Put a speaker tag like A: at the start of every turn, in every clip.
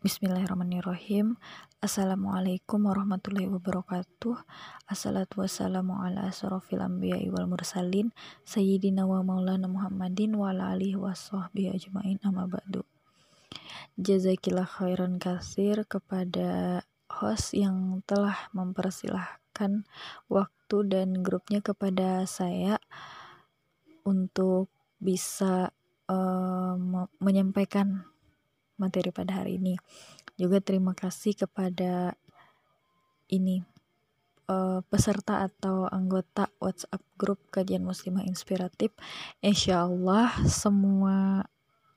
A: Bismillahirrahmanirrahim. Assalamualaikum warahmatullahi wabarakatuh. Assalatu wassalamu ala asrafil anbiya wal mursalin Sayyidina wa maulana Muhammadin wa ala alihi wa sahbihi ajma'in amma ba'du. Jazakillah khairan kasir kepada host yang telah mempersilahkan waktu dan grupnya kepada saya untuk bisa uh, menyampaikan materi pada hari ini. Juga terima kasih kepada ini uh, peserta atau anggota WhatsApp grup kajian muslimah inspiratif. Insya Allah semua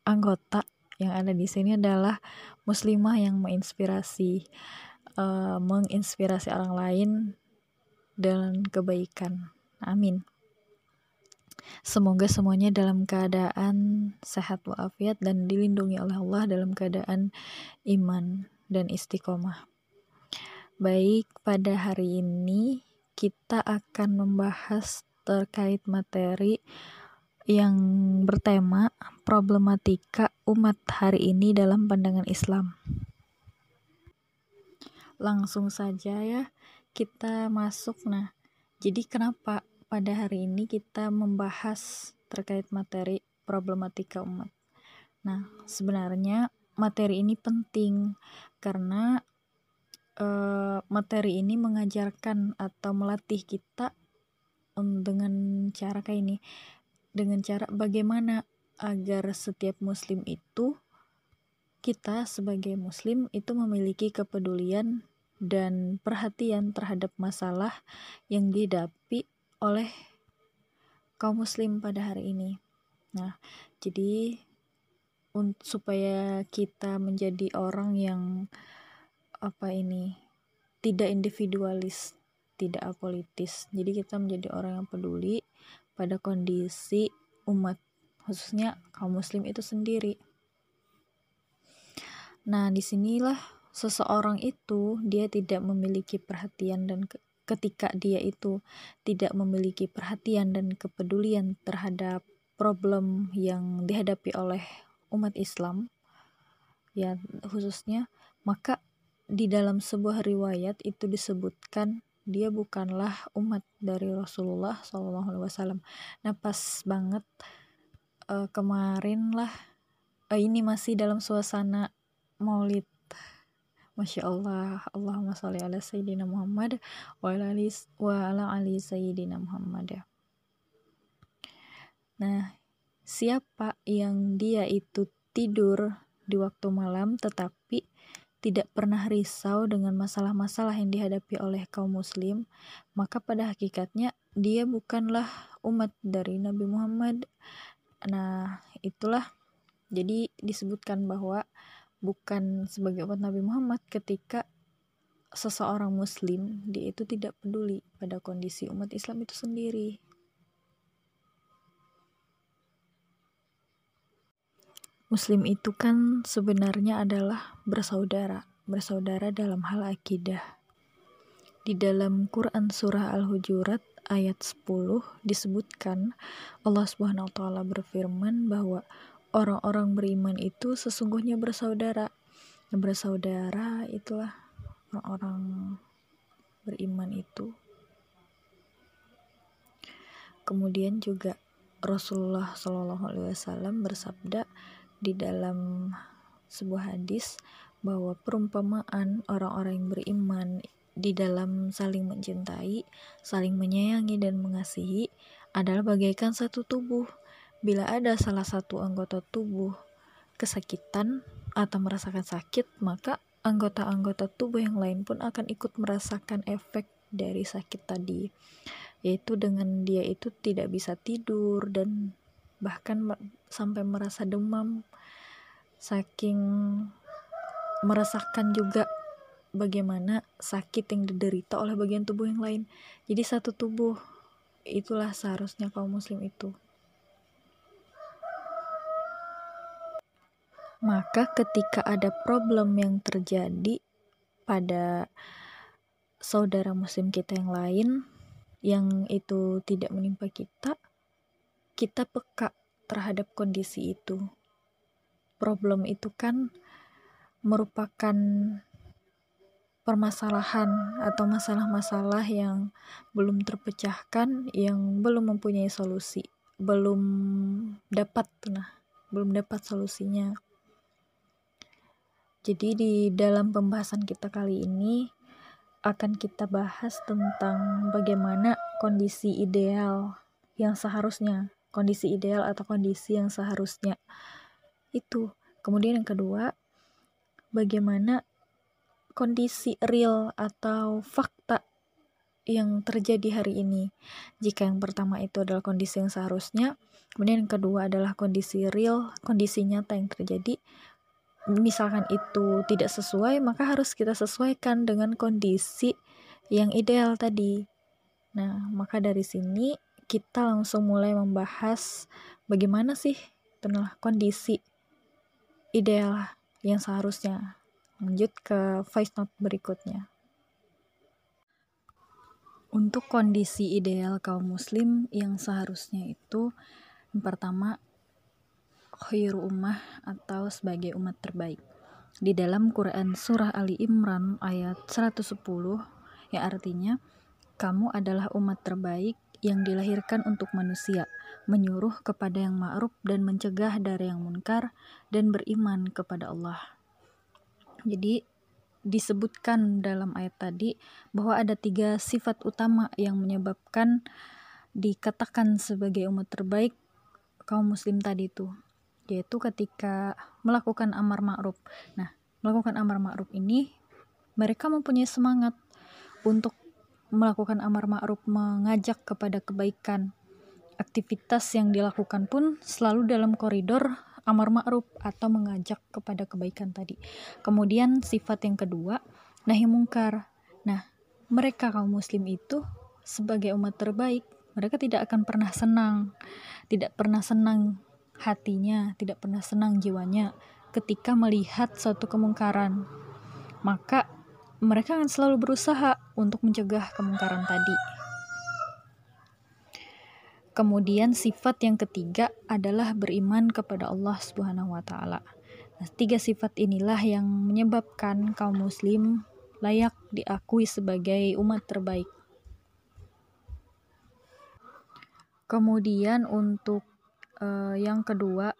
A: anggota yang ada di sini adalah muslimah yang menginspirasi uh, menginspirasi orang lain dalam kebaikan. Amin. Semoga semuanya dalam keadaan sehat walafiat dan dilindungi oleh Allah dalam keadaan iman dan istiqomah. Baik, pada hari ini kita akan membahas terkait materi yang bertema problematika umat hari ini dalam pandangan Islam. Langsung saja ya, kita masuk. Nah, jadi kenapa pada hari ini kita membahas terkait materi problematika umat. Nah, sebenarnya materi ini penting karena uh, materi ini mengajarkan atau melatih kita um, dengan cara kayak ini, dengan cara bagaimana agar setiap muslim itu kita sebagai muslim itu memiliki kepedulian dan perhatian terhadap masalah yang dihadapi oleh kaum muslim pada hari ini. Nah, jadi supaya kita menjadi orang yang apa ini tidak individualis, tidak apolitis. Jadi kita menjadi orang yang peduli pada kondisi umat khususnya kaum muslim itu sendiri. Nah, di sinilah seseorang itu dia tidak memiliki perhatian dan ketika dia itu tidak memiliki perhatian dan kepedulian terhadap problem yang dihadapi oleh umat Islam ya khususnya maka di dalam sebuah riwayat itu disebutkan dia bukanlah umat dari Rasulullah SAW. Nah pas banget uh, kemarin lah uh, ini masih dalam suasana Maulid Masya Allah. Allahumma sholli ala Sayyidina Muhammad wa ala ali, wa ala ali Sayyidina Muhammad. Nah siapa yang dia itu tidur di waktu malam tetapi tidak pernah risau dengan masalah-masalah yang dihadapi oleh kaum muslim maka pada hakikatnya dia bukanlah umat dari Nabi Muhammad. Nah itulah jadi disebutkan bahwa bukan sebagai umat Nabi Muhammad ketika seseorang muslim dia itu tidak peduli pada kondisi umat Islam itu sendiri Muslim itu kan sebenarnya adalah bersaudara, bersaudara dalam hal akidah. Di dalam Quran surah Al-Hujurat ayat 10 disebutkan Allah taala berfirman bahwa orang-orang beriman itu sesungguhnya bersaudara. Bersaudara itulah orang-orang beriman itu. Kemudian juga Rasulullah Shallallahu Alaihi Wasallam bersabda di dalam sebuah hadis bahwa perumpamaan orang-orang yang beriman di dalam saling mencintai, saling menyayangi dan mengasihi adalah bagaikan satu tubuh Bila ada salah satu anggota tubuh kesakitan atau merasakan sakit, maka anggota-anggota tubuh yang lain pun akan ikut merasakan efek dari sakit tadi, yaitu dengan dia itu tidak bisa tidur dan bahkan sampai merasa demam, saking merasakan juga bagaimana sakit yang diderita oleh bagian tubuh yang lain. Jadi satu tubuh itulah seharusnya kaum muslim itu. Maka ketika ada problem yang terjadi pada saudara muslim kita yang lain yang itu tidak menimpa kita, kita peka terhadap kondisi itu. Problem itu kan merupakan permasalahan atau masalah-masalah yang belum terpecahkan, yang belum mempunyai solusi, belum dapat nah, belum dapat solusinya. Jadi di dalam pembahasan kita kali ini akan kita bahas tentang bagaimana kondisi ideal yang seharusnya, kondisi ideal atau kondisi yang seharusnya itu. Kemudian yang kedua, bagaimana kondisi real atau fakta yang terjadi hari ini. Jika yang pertama itu adalah kondisi yang seharusnya, kemudian yang kedua adalah kondisi real, kondisi nyata yang terjadi. Misalkan itu tidak sesuai, maka harus kita sesuaikan dengan kondisi yang ideal tadi. Nah, maka dari sini kita langsung mulai membahas bagaimana sih itulah kondisi ideal yang seharusnya lanjut ke voice note berikutnya untuk kondisi ideal kaum muslim yang seharusnya itu yang pertama khairu ummah atau sebagai umat terbaik di dalam Quran surah Ali Imran ayat 110 yang artinya kamu adalah umat terbaik yang dilahirkan untuk manusia, menyuruh kepada yang ma'ruf dan mencegah dari yang munkar dan beriman kepada Allah. Jadi disebutkan dalam ayat tadi bahwa ada tiga sifat utama yang menyebabkan dikatakan sebagai umat terbaik kaum muslim tadi itu yaitu ketika melakukan amar ma'ruf. Nah, melakukan amar ma'ruf ini mereka mempunyai semangat untuk melakukan amar ma'ruf, mengajak kepada kebaikan. Aktivitas yang dilakukan pun selalu dalam koridor amar ma'ruf atau mengajak kepada kebaikan tadi. Kemudian sifat yang kedua, nahi mungkar. Nah, mereka kaum muslim itu sebagai umat terbaik, mereka tidak akan pernah senang, tidak pernah senang hatinya, tidak pernah senang jiwanya ketika melihat suatu kemungkaran. Maka mereka akan selalu berusaha untuk mencegah kemungkaran tadi. Kemudian sifat yang ketiga adalah beriman kepada Allah Subhanahu wa taala. Nah, tiga sifat inilah yang menyebabkan kaum muslim layak diakui sebagai umat terbaik. Kemudian untuk uh, yang kedua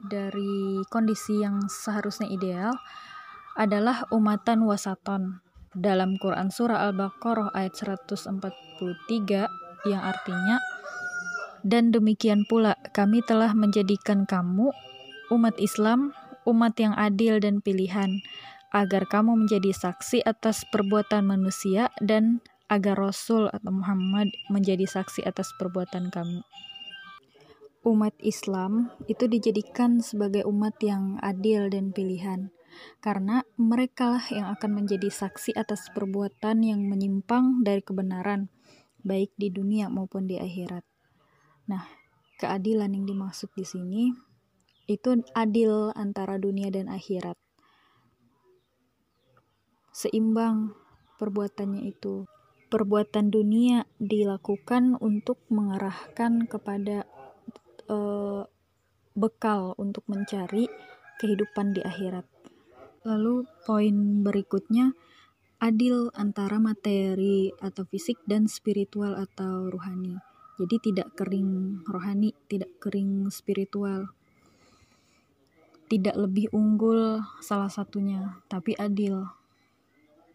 A: dari kondisi yang seharusnya ideal adalah umatan wasaton. Dalam Quran surah Al-Baqarah ayat 143 yang artinya dan demikian pula kami telah menjadikan kamu umat Islam, umat yang adil dan pilihan, agar kamu menjadi saksi atas perbuatan manusia dan agar Rasul atau Muhammad menjadi saksi atas perbuatan kamu. Umat Islam itu dijadikan sebagai umat yang adil dan pilihan, karena merekalah yang akan menjadi saksi atas perbuatan yang menyimpang dari kebenaran, baik di dunia maupun di akhirat. Nah, keadilan yang dimaksud di sini itu adil antara dunia dan akhirat. Seimbang perbuatannya itu. Perbuatan dunia dilakukan untuk mengarahkan kepada uh, bekal untuk mencari kehidupan di akhirat. Lalu poin berikutnya adil antara materi atau fisik dan spiritual atau rohani. Jadi tidak kering rohani, tidak kering spiritual. Tidak lebih unggul salah satunya, tapi adil.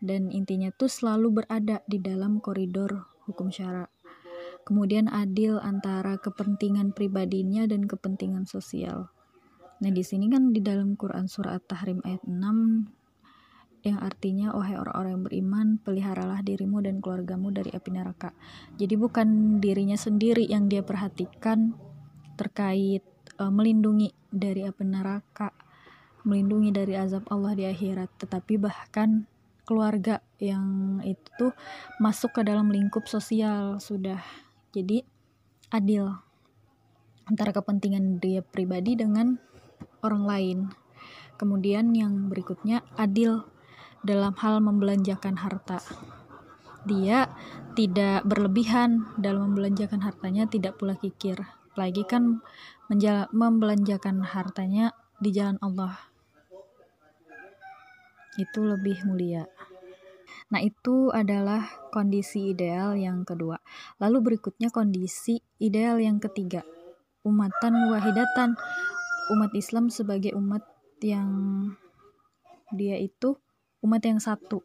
A: Dan intinya tuh selalu berada di dalam koridor hukum syara. Kemudian adil antara kepentingan pribadinya dan kepentingan sosial. Nah, di sini kan di dalam Quran surah At-Tahrim ayat 6 yang artinya wahai orang-orang yang beriman peliharalah dirimu dan keluargamu dari api neraka jadi bukan dirinya sendiri yang dia perhatikan terkait uh, melindungi dari api neraka melindungi dari azab Allah di akhirat tetapi bahkan keluarga yang itu masuk ke dalam lingkup sosial sudah jadi adil antara kepentingan dia pribadi dengan orang lain kemudian yang berikutnya adil dalam hal membelanjakan harta. Dia tidak berlebihan dalam membelanjakan hartanya, tidak pula kikir. Apalagi kan membelanjakan hartanya di jalan Allah. itu lebih mulia. Nah, itu adalah kondisi ideal yang kedua. Lalu berikutnya kondisi ideal yang ketiga. Umatan wahidatan. Umat Islam sebagai umat yang dia itu umat yang satu.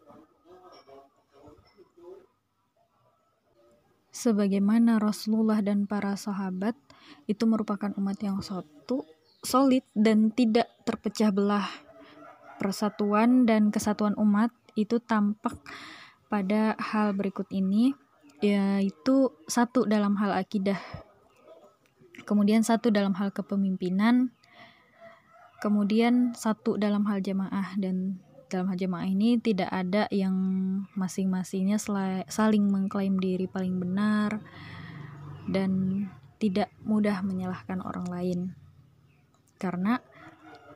A: Sebagaimana Rasulullah dan para sahabat itu merupakan umat yang satu, solid dan tidak terpecah belah. Persatuan dan kesatuan umat itu tampak pada hal berikut ini yaitu satu dalam hal akidah kemudian satu dalam hal kepemimpinan kemudian satu dalam hal jamaah dan dalam hal jamaah ini tidak ada yang masing-masingnya saling mengklaim diri paling benar dan tidak mudah menyalahkan orang lain. Karena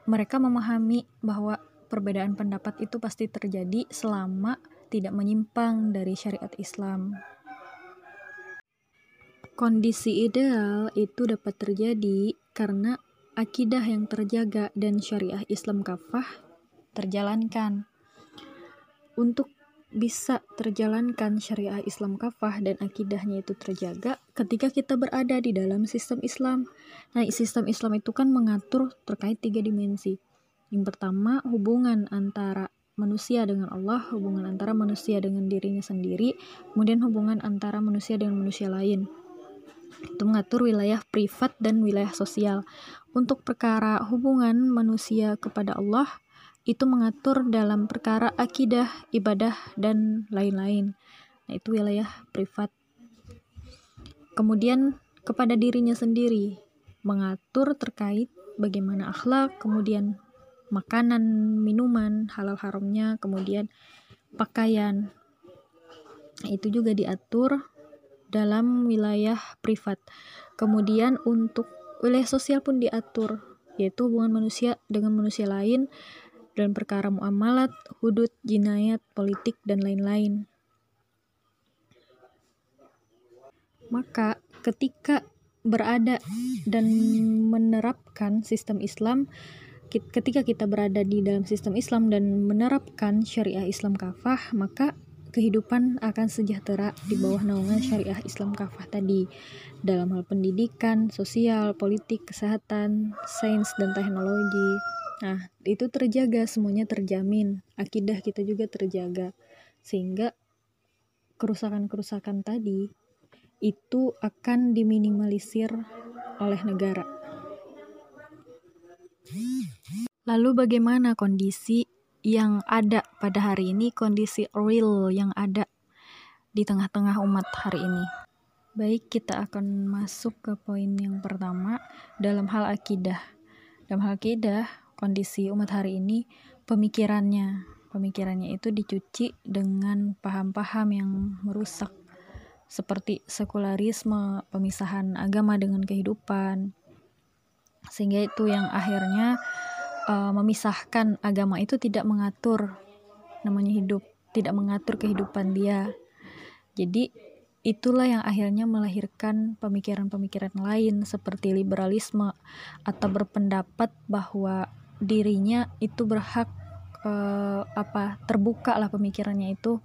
A: mereka memahami bahwa perbedaan pendapat itu pasti terjadi selama tidak menyimpang dari syariat Islam. Kondisi ideal itu dapat terjadi karena akidah yang terjaga dan syariah Islam kafah terjalankan. Untuk bisa terjalankan syariah Islam kafah dan akidahnya itu terjaga ketika kita berada di dalam sistem Islam. Nah, sistem Islam itu kan mengatur terkait tiga dimensi yang pertama, hubungan antara manusia dengan Allah, hubungan antara manusia dengan dirinya sendiri, kemudian hubungan antara manusia dengan manusia lain. Itu mengatur wilayah privat dan wilayah sosial. Untuk perkara hubungan manusia kepada Allah, itu mengatur dalam perkara akidah, ibadah, dan lain-lain. Nah, itu wilayah privat. Kemudian kepada dirinya sendiri, mengatur terkait bagaimana akhlak, kemudian makanan, minuman, halal haramnya, kemudian pakaian. Itu juga diatur dalam wilayah privat. Kemudian untuk wilayah sosial pun diatur, yaitu hubungan manusia dengan manusia lain dan perkara muamalat, hudud, jinayat, politik, dan lain-lain. Maka ketika berada dan menerapkan sistem Islam, ketika kita berada di dalam sistem Islam dan menerapkan syariah Islam kafah, maka kehidupan akan sejahtera di bawah naungan syariah Islam kafah tadi dalam hal pendidikan, sosial, politik, kesehatan, sains dan teknologi. Nah, itu terjaga semuanya terjamin. Akidah kita juga terjaga. Sehingga kerusakan-kerusakan tadi itu akan diminimalisir oleh negara. Lalu bagaimana kondisi yang ada pada hari ini, kondisi real yang ada di tengah-tengah umat hari ini? Baik, kita akan masuk ke poin yang pertama dalam hal akidah. Dalam hal akidah, kondisi umat hari ini pemikirannya, pemikirannya itu dicuci dengan paham-paham yang merusak seperti sekularisme, pemisahan agama dengan kehidupan, sehingga itu yang akhirnya uh, memisahkan agama itu tidak mengatur namanya hidup tidak mengatur kehidupan dia. Jadi itulah yang akhirnya melahirkan pemikiran-pemikiran lain seperti liberalisme atau berpendapat bahwa dirinya itu berhak uh, apa terbuka lah pemikirannya itu.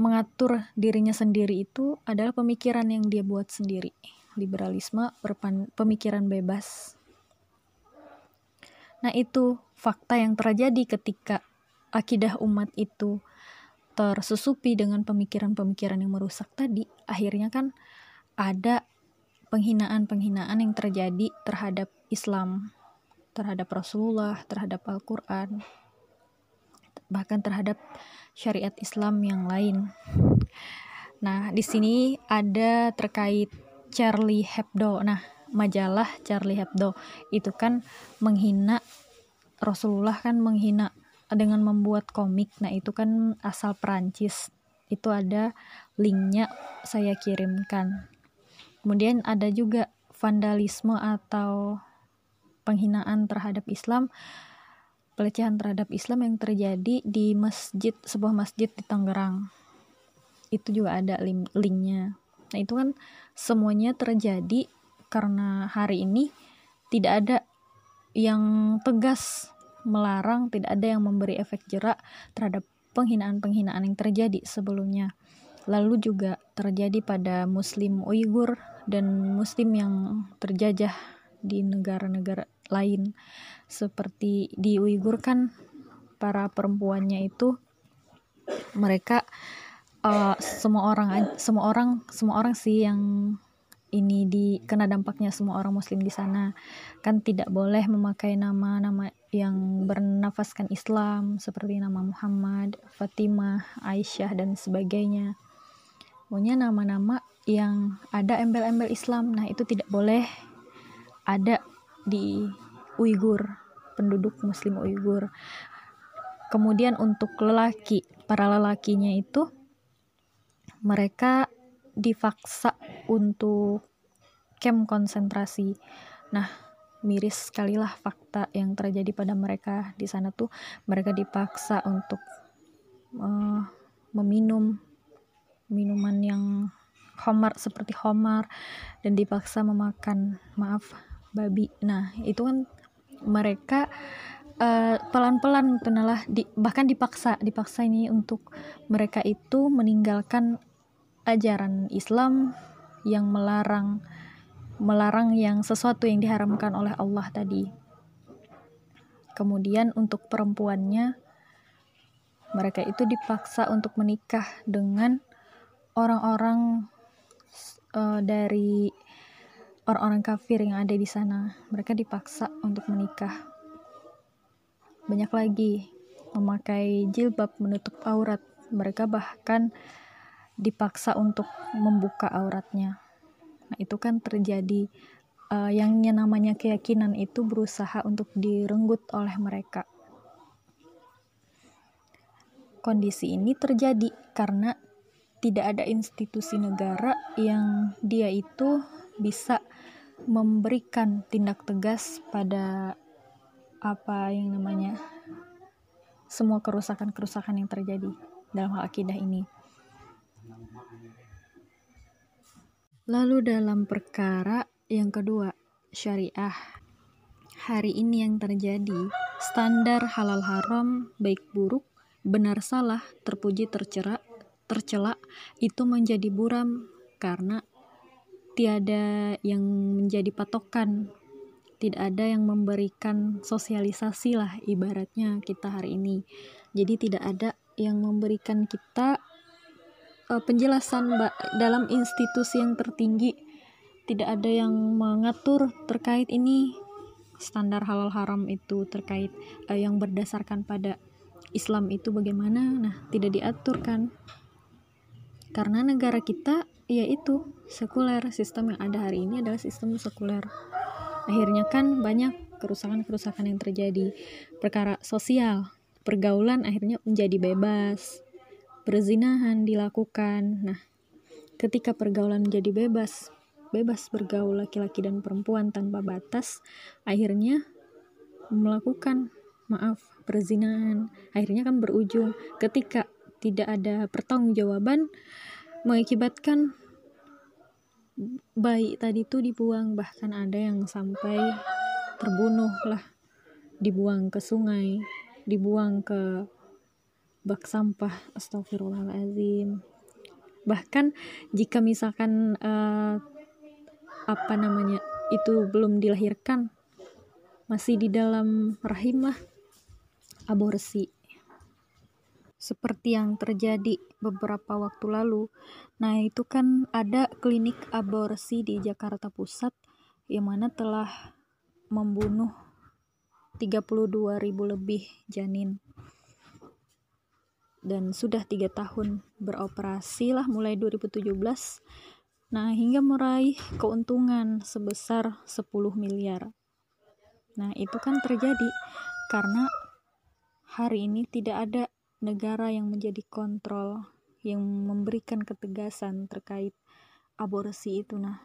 A: Mengatur dirinya sendiri itu adalah pemikiran yang dia buat sendiri. Liberalisme pemikiran bebas. Nah, itu fakta yang terjadi ketika akidah umat itu tersusupi dengan pemikiran-pemikiran yang merusak tadi, akhirnya kan ada penghinaan-penghinaan yang terjadi terhadap Islam, terhadap Rasulullah, terhadap Al-Qur'an, bahkan terhadap syariat Islam yang lain. Nah, di sini ada terkait Charlie Hebdo. Nah, majalah Charlie Hebdo itu kan menghina Rasulullah kan menghina dengan membuat komik. Nah, itu kan asal Perancis. Itu ada linknya saya kirimkan. Kemudian ada juga vandalisme atau penghinaan terhadap Islam, pelecehan terhadap Islam yang terjadi di masjid sebuah masjid di Tangerang. Itu juga ada link linknya. Nah, itu kan semuanya terjadi karena hari ini tidak ada yang tegas melarang tidak ada yang memberi efek jerak terhadap penghinaan-penghinaan yang terjadi sebelumnya. Lalu juga terjadi pada muslim Uighur dan muslim yang terjajah di negara-negara lain. Seperti di Uighur kan para perempuannya itu mereka uh, semua orang semua orang semua orang sih yang ini di kena dampaknya semua orang muslim di sana kan tidak boleh memakai nama-nama yang bernafaskan Islam seperti nama Muhammad, Fatimah, Aisyah dan sebagainya. Pokoknya nama-nama yang ada embel-embel Islam. Nah, itu tidak boleh ada di Uighur, penduduk muslim Uighur. Kemudian untuk lelaki, para lelakinya itu mereka dipaksa untuk camp konsentrasi. Nah, miris sekali lah fakta yang terjadi pada mereka di sana tuh mereka dipaksa untuk uh, meminum minuman yang homar seperti homar dan dipaksa memakan maaf babi. Nah, itu kan mereka uh, pelan-pelan tenalah di, bahkan dipaksa dipaksa ini untuk mereka itu meninggalkan ajaran Islam yang melarang melarang yang sesuatu yang diharamkan oleh Allah tadi. Kemudian untuk perempuannya mereka itu dipaksa untuk menikah dengan orang-orang uh, dari orang-orang kafir yang ada di sana. Mereka dipaksa untuk menikah. Banyak lagi memakai jilbab menutup aurat. Mereka bahkan dipaksa untuk membuka auratnya. Nah, itu kan terjadi uh, yang namanya keyakinan itu berusaha untuk direnggut oleh mereka. Kondisi ini terjadi karena tidak ada institusi negara yang dia itu bisa memberikan tindak tegas pada apa yang namanya semua kerusakan-kerusakan yang terjadi dalam hal akidah ini. Lalu dalam perkara yang kedua, syariah. Hari ini yang terjadi, standar halal haram, baik buruk, benar salah, terpuji tercela, tercela, itu menjadi buram karena tiada yang menjadi patokan tidak ada yang memberikan sosialisasi lah ibaratnya kita hari ini jadi tidak ada yang memberikan kita uh, penjelasan dalam institusi yang tertinggi tidak ada yang mengatur terkait ini standar halal haram itu terkait uh, yang berdasarkan pada Islam itu bagaimana. Nah tidak diatur kan karena negara kita yaitu sekuler. Sistem yang ada hari ini adalah sistem sekuler. Akhirnya kan banyak kerusakan-kerusakan yang terjadi. Perkara sosial pergaulan akhirnya menjadi bebas perzinahan dilakukan. Nah, ketika pergaulan menjadi bebas, bebas bergaul laki-laki dan perempuan tanpa batas, akhirnya melakukan maaf perzinahan. Akhirnya kan berujung ketika tidak ada pertanggungjawaban mengakibatkan bayi tadi tuh dibuang bahkan ada yang sampai terbunuh lah dibuang ke sungai dibuang ke bak sampah astagfirullahalazim bahkan jika misalkan uh, apa namanya itu belum dilahirkan masih di dalam rahim lah aborsi. Seperti yang terjadi beberapa waktu lalu. Nah, itu kan ada klinik aborsi di Jakarta Pusat yang mana telah membunuh 32.000 lebih janin dan sudah tiga tahun beroperasi lah mulai 2017 nah hingga meraih keuntungan sebesar 10 miliar. Nah itu kan terjadi karena hari ini tidak ada negara yang menjadi kontrol yang memberikan ketegasan terkait aborsi itu nah.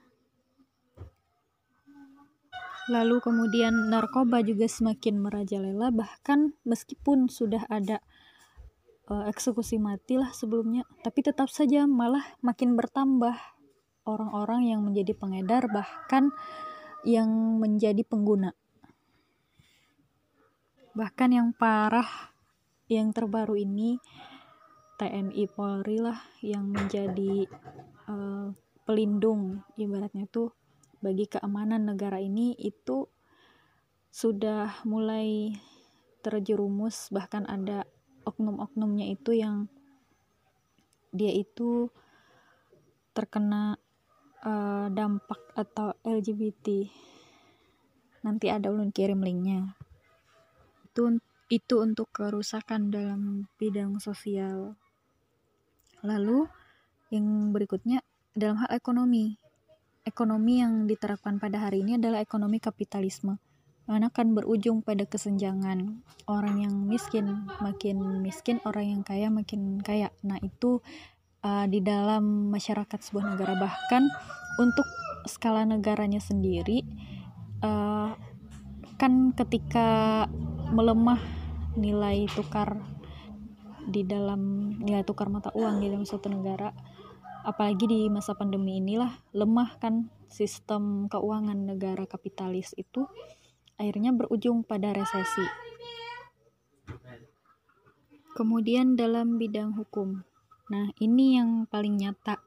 A: Lalu kemudian narkoba juga semakin merajalela bahkan meskipun sudah ada uh, eksekusi mati lah sebelumnya. Tapi tetap saja malah makin bertambah orang-orang yang menjadi pengedar bahkan yang menjadi pengguna. Bahkan yang parah yang terbaru ini TNI Polri lah yang menjadi uh, pelindung ibaratnya tuh bagi keamanan negara ini itu sudah mulai terjerumus bahkan ada oknum-oknumnya itu yang dia itu terkena uh, dampak atau LGBT nanti ada ulun kirim linknya. Itu itu untuk kerusakan dalam bidang sosial. Lalu yang berikutnya dalam hal ekonomi. Ekonomi yang diterapkan pada hari ini adalah ekonomi kapitalisme mana akan berujung pada kesenjangan. Orang yang miskin makin miskin orang yang kaya makin kaya. Nah itu uh, di dalam masyarakat sebuah negara. Bahkan untuk skala negaranya sendiri uh, kan ketika melemah nilai tukar di dalam nilai tukar mata uang di dalam suatu negara apalagi di masa pandemi inilah lemah kan sistem keuangan negara kapitalis itu akhirnya berujung pada resesi. Kemudian dalam bidang hukum. Nah, ini yang paling nyata.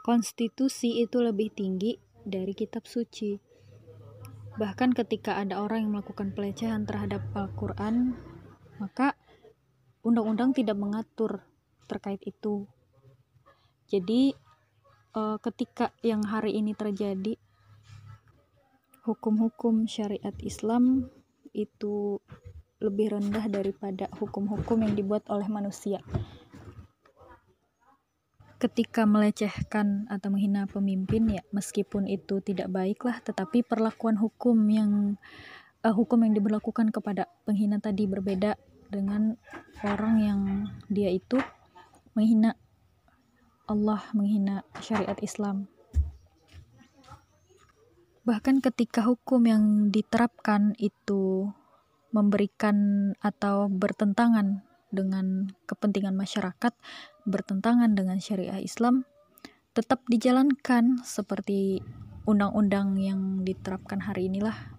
A: Konstitusi itu lebih tinggi dari kitab suci. Bahkan ketika ada orang yang melakukan pelecehan terhadap Al-Qur'an, maka undang-undang tidak mengatur terkait itu. Jadi eh, ketika yang hari ini terjadi hukum-hukum syariat Islam itu lebih rendah daripada hukum-hukum yang dibuat oleh manusia. Ketika melecehkan atau menghina pemimpin ya meskipun itu tidak baiklah tetapi perlakuan hukum yang uh, hukum yang diberlakukan kepada penghina tadi berbeda dengan orang yang dia itu menghina Allah, menghina syariat Islam. Bahkan ketika hukum yang diterapkan itu memberikan atau bertentangan dengan kepentingan masyarakat, bertentangan dengan syariah Islam, tetap dijalankan seperti undang-undang yang diterapkan hari inilah.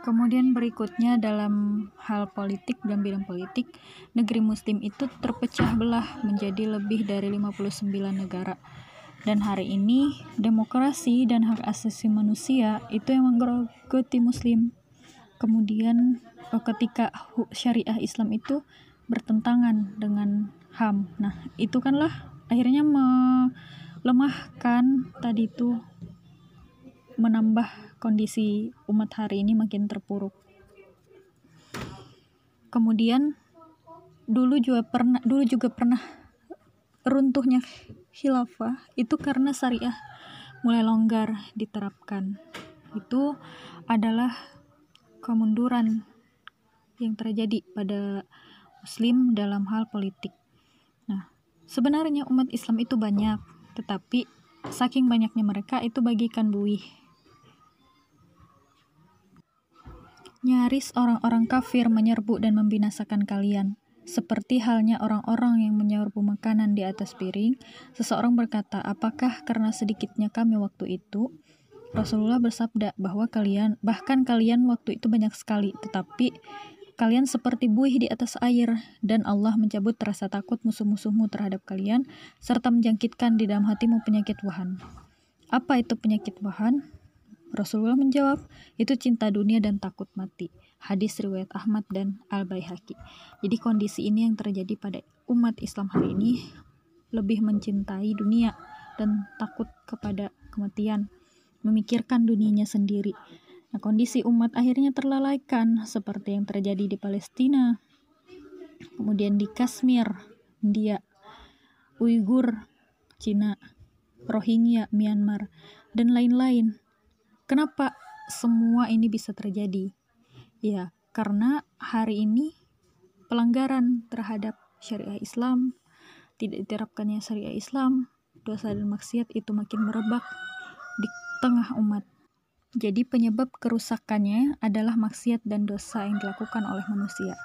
A: Kemudian berikutnya dalam hal politik dan bidang politik, negeri muslim itu terpecah belah menjadi lebih dari 59 negara dan hari ini demokrasi dan hak asasi manusia itu yang menggerogoti muslim. Kemudian eh, ketika syariah Islam itu bertentangan dengan HAM. Nah, itu kanlah akhirnya melemahkan tadi itu menambah kondisi umat hari ini makin terpuruk. Kemudian dulu juga pernah dulu juga pernah runtuhnya khilafah itu karena syariah mulai longgar diterapkan. Itu adalah kemunduran yang terjadi pada muslim dalam hal politik. Nah, sebenarnya umat Islam itu banyak, tetapi saking banyaknya mereka itu bagikan buih. Nyaris orang-orang kafir menyerbu dan membinasakan kalian. Seperti halnya orang-orang yang menyerbu makanan di atas piring, seseorang berkata, "Apakah karena sedikitnya kami waktu itu?" Rasulullah bersabda bahwa kalian, bahkan kalian waktu itu banyak sekali, tetapi kalian seperti buih di atas air, dan Allah mencabut rasa takut musuh-musuhmu terhadap kalian, serta menjangkitkan di dalam hatimu penyakit wahan. Apa itu penyakit wahan? Rasulullah menjawab, itu cinta dunia dan takut mati. Hadis riwayat Ahmad dan Al-Baihaqi. Jadi kondisi ini yang terjadi pada umat Islam hari ini lebih mencintai dunia dan takut kepada kematian, memikirkan dunianya sendiri. Nah, kondisi umat akhirnya terlalaikan seperti yang terjadi di Palestina, kemudian di Kashmir, India, Uighur, Cina, Rohingya, Myanmar, dan lain-lain. Kenapa semua ini bisa terjadi? Ya, karena hari ini pelanggaran terhadap syariah Islam, tidak diterapkannya syariah Islam, dosa dan maksiat itu makin merebak di tengah umat. Jadi penyebab kerusakannya adalah maksiat dan dosa yang dilakukan oleh manusia.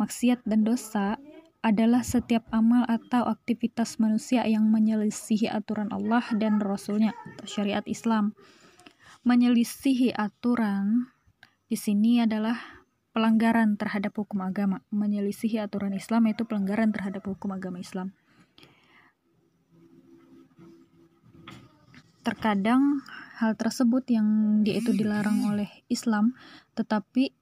A: Maksiat dan dosa adalah setiap amal atau aktivitas manusia yang menyelisihi aturan Allah dan Rasulnya atau syariat Islam menyelisihi aturan di sini adalah pelanggaran terhadap hukum agama. Menyelisihi aturan Islam itu pelanggaran terhadap hukum agama Islam. Terkadang hal tersebut yang dia itu dilarang oleh Islam, tetapi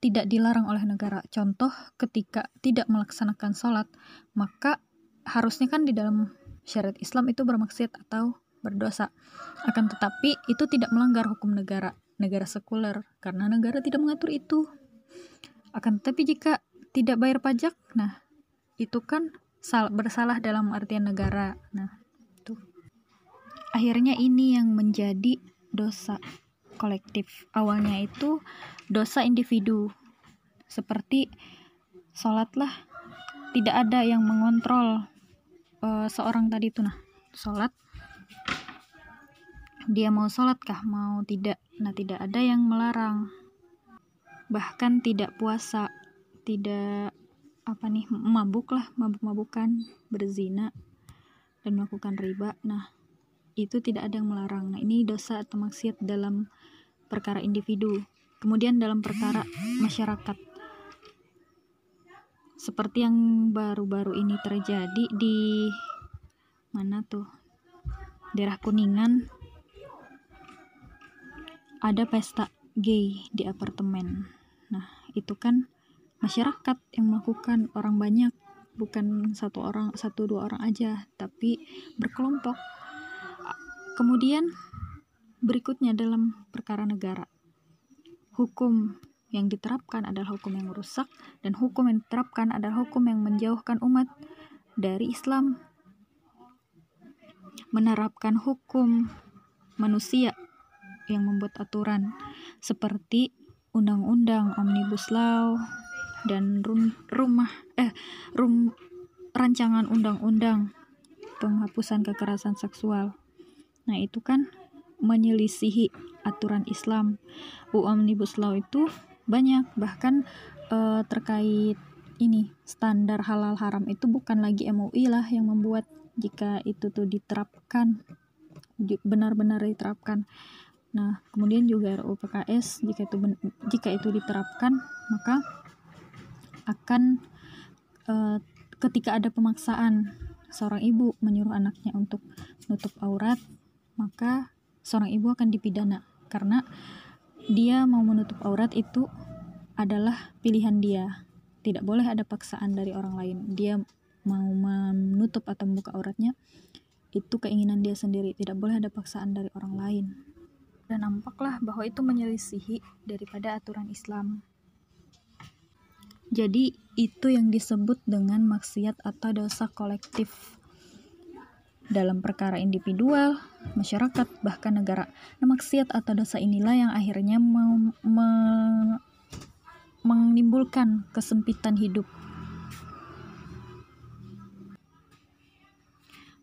A: tidak dilarang oleh negara. Contoh, ketika tidak melaksanakan sholat, maka harusnya kan di dalam syariat Islam itu bermaksiat atau berdosa. Akan tetapi itu tidak melanggar hukum negara, negara sekuler, karena negara tidak mengatur itu. Akan tetapi jika tidak bayar pajak, nah itu kan bersalah dalam artian negara. Nah, akhirnya ini yang menjadi dosa kolektif awalnya itu dosa individu seperti sholatlah tidak ada yang mengontrol uh, seorang tadi itu nah sholat dia mau sholat kah mau tidak nah tidak ada yang melarang bahkan tidak puasa tidak apa nih mabuk lah mabuk-mabukan berzina dan melakukan riba nah itu tidak ada yang melarang. Nah, ini dosa atau maksiat dalam perkara individu. Kemudian dalam perkara masyarakat. Seperti yang baru-baru ini terjadi di mana tuh? Daerah Kuningan ada pesta gay di apartemen. Nah, itu kan masyarakat yang melakukan orang banyak bukan satu orang satu dua orang aja tapi berkelompok Kemudian berikutnya dalam perkara negara. Hukum yang diterapkan adalah hukum yang merusak dan hukum yang diterapkan adalah hukum yang menjauhkan umat dari Islam. Menerapkan hukum manusia yang membuat aturan seperti undang-undang omnibus law dan rum, rumah eh rum rancangan undang-undang penghapusan kekerasan seksual Nah, itu kan menyelisihi aturan Islam. UU Omnibus Law itu banyak bahkan uh, terkait ini standar halal haram itu bukan lagi MUI lah yang membuat jika itu tuh diterapkan benar-benar diterapkan. Nah, kemudian juga RUU PKS jika itu jika itu diterapkan maka akan uh, ketika ada pemaksaan seorang ibu menyuruh anaknya untuk menutup aurat maka seorang ibu akan dipidana karena dia mau menutup aurat itu adalah pilihan dia. Tidak boleh ada paksaan dari orang lain. Dia mau menutup atau membuka auratnya itu keinginan dia sendiri. Tidak boleh ada paksaan dari orang lain. Dan nampaklah bahwa itu menyelisihi daripada aturan Islam. Jadi itu yang disebut dengan maksiat atau dosa kolektif dalam perkara individual, masyarakat, bahkan negara. Nah, maksiat atau dosa inilah yang akhirnya me me menimbulkan kesempitan hidup.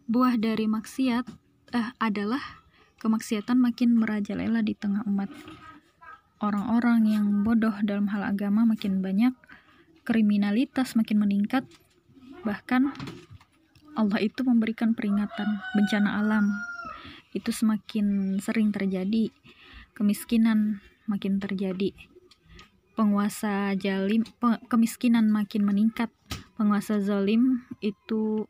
A: Buah dari maksiat eh, adalah kemaksiatan makin merajalela di tengah umat. Orang-orang yang bodoh dalam hal agama makin banyak, kriminalitas makin meningkat, bahkan Allah itu memberikan peringatan bencana alam itu semakin sering terjadi kemiskinan makin terjadi penguasa jalim pe, kemiskinan makin meningkat penguasa zalim itu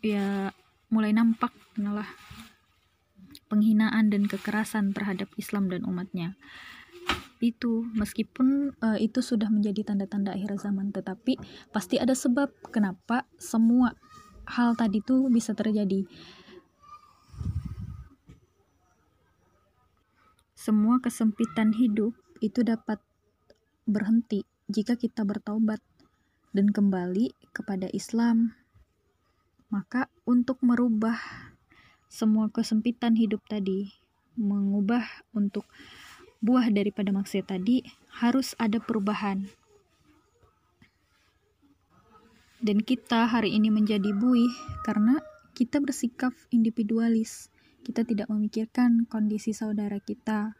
A: ya mulai nampak malah penghinaan dan kekerasan terhadap Islam dan umatnya itu meskipun uh, itu sudah menjadi tanda-tanda akhir zaman tetapi pasti ada sebab kenapa semua hal tadi tuh bisa terjadi. Semua kesempitan hidup itu dapat berhenti jika kita bertaubat dan kembali kepada Islam. Maka untuk merubah semua kesempitan hidup tadi, mengubah untuk buah daripada maksiat tadi harus ada perubahan dan kita hari ini menjadi buih karena kita bersikap individualis. Kita tidak memikirkan kondisi saudara kita.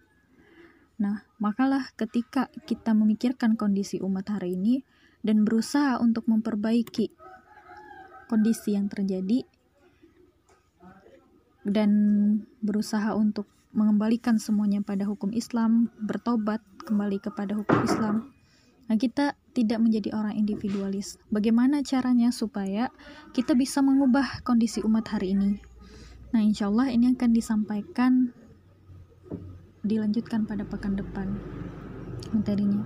A: Nah, makalah ketika kita memikirkan kondisi umat hari ini dan berusaha untuk memperbaiki kondisi yang terjadi dan berusaha untuk mengembalikan semuanya pada hukum Islam, bertobat kembali kepada hukum Islam. Nah, kita tidak menjadi orang individualis. Bagaimana caranya supaya kita bisa mengubah kondisi umat hari ini? Nah, insya Allah ini akan disampaikan, dilanjutkan pada pekan depan materinya.